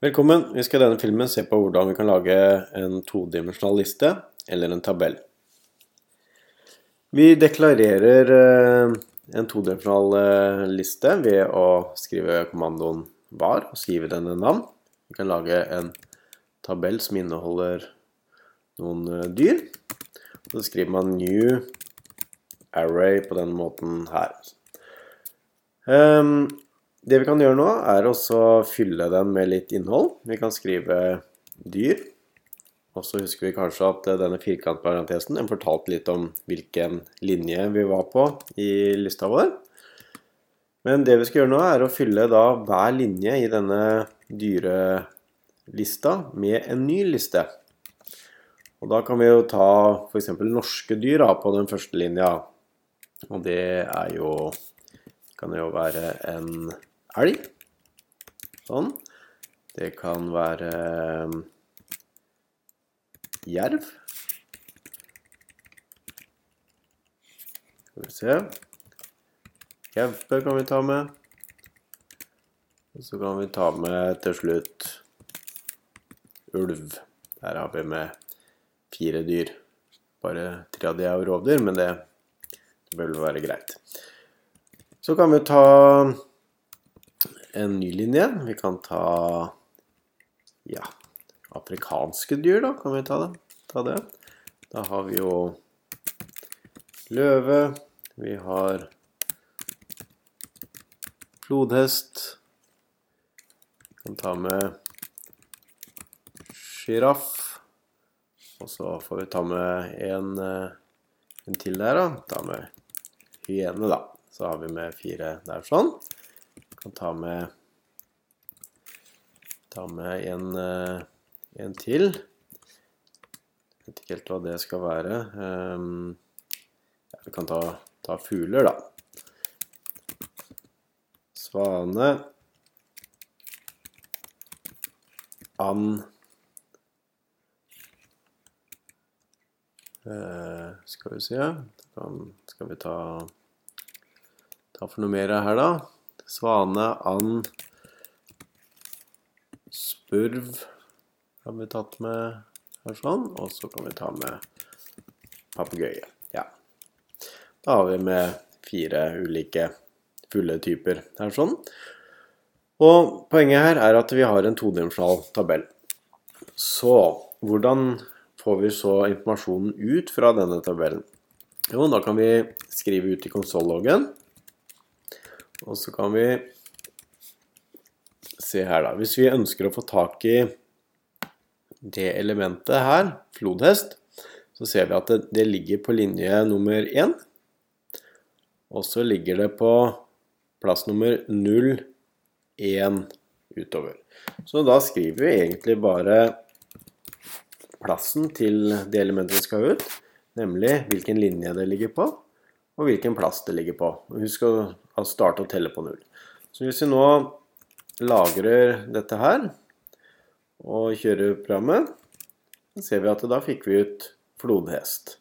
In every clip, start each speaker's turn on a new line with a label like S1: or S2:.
S1: Velkommen. Vi skal i denne filmen se på hvordan vi kan lage en todimensjonal liste, eller en tabell. Vi deklarerer eh, en todimensjonal eh, liste ved å skrive kommandoen var og skrive den et navn. Vi kan lage en tabell som inneholder noen eh, dyr. Så skriver man new array på denne måten her. Um, det vi kan gjøre nå, er å fylle den med litt innhold. Vi kan skrive dyr. Og så husker vi kanskje at denne firkantparentesen den fortalte litt om hvilken linje vi var på i lista vår. Men det vi skal gjøre nå, er å fylle da hver linje i denne dyrelista med en ny liste. Og da kan vi jo ta f.eks. norske dyr da, på den første linja. Og det er jo kan jo være en elg. Sånn. Det kan være um, jerv. Skal vi se. Gaupe kan vi ta med. Og så kan vi ta med til slutt ulv. Der har vi med fire dyr. Bare tre av de er rovdyr, men det, det bør vel være greit. Så kan vi ta en ny linje. Vi kan ta ja, afrikanske dyr, da. Kan vi ta det? ta det? Da har vi jo løve. Vi har flodhest. Vi kan ta med sjiraff. Og så får vi ta med en, eh, en til der, da. Ta med hyene, da. Så har vi med fire der sånn kan ta med ta med en, eh, en til. Jeg vet ikke helt hva det skal være. Um, ja, vi kan ta, ta fugler, da. Svane. And. Uh, skal vi se Skal vi ta, ta for noe mer her, da? Svane, and, spurv har vi tatt med her sånn. Og så kan vi ta med papegøye. Ja. Da har vi med fire ulike fugletyper her sånn. Og poenget her er at vi har en todimensjonal tabell. Så hvordan får vi så informasjonen ut fra denne tabellen? Jo, da kan vi skrive ut i konsolloggen og så kan vi se her, da. Hvis vi ønsker å få tak i det elementet her, flodhest, så ser vi at det, det ligger på linje nummer 1. Og så ligger det på plass nummer 0, 1 utover. Så da skriver vi egentlig bare plassen til det elementet vi skal ha ut, nemlig hvilken linje det ligger på, og hvilken plass det ligger på. Husk starte å telle på null. Så hvis vi nå lagrer dette her og kjører programmet, så ser vi at da fikk vi ut flodhest.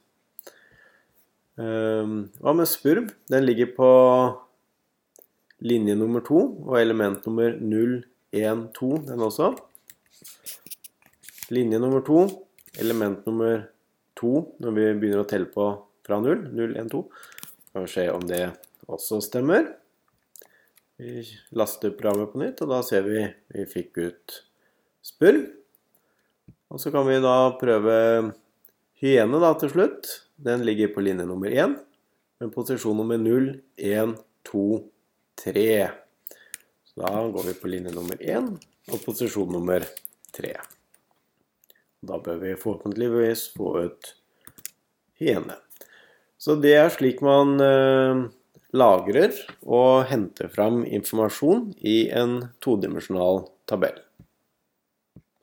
S1: Ehm, hva med spurv? Den ligger på linje nummer to og element nummer 0, 1, 2, den også. Linje nummer to, element nummer to når vi begynner å telle på fra 0, 0, 1, 2. Skal vi se om det også stemmer. Vi laster programmet på nytt, og da ser vi vi fikk ut spurv. Og så kan vi da prøve hyene da til slutt. Den ligger på linje nummer 1, med posisjon nummer 0, 1, 2, 3. Så da går vi på linje nummer 1 og posisjon nummer 3. Da bør vi forhåpentligvis få ut hyene. Så det er slik man eh, lagrer og henter fram informasjon i en todimensjonal tabell.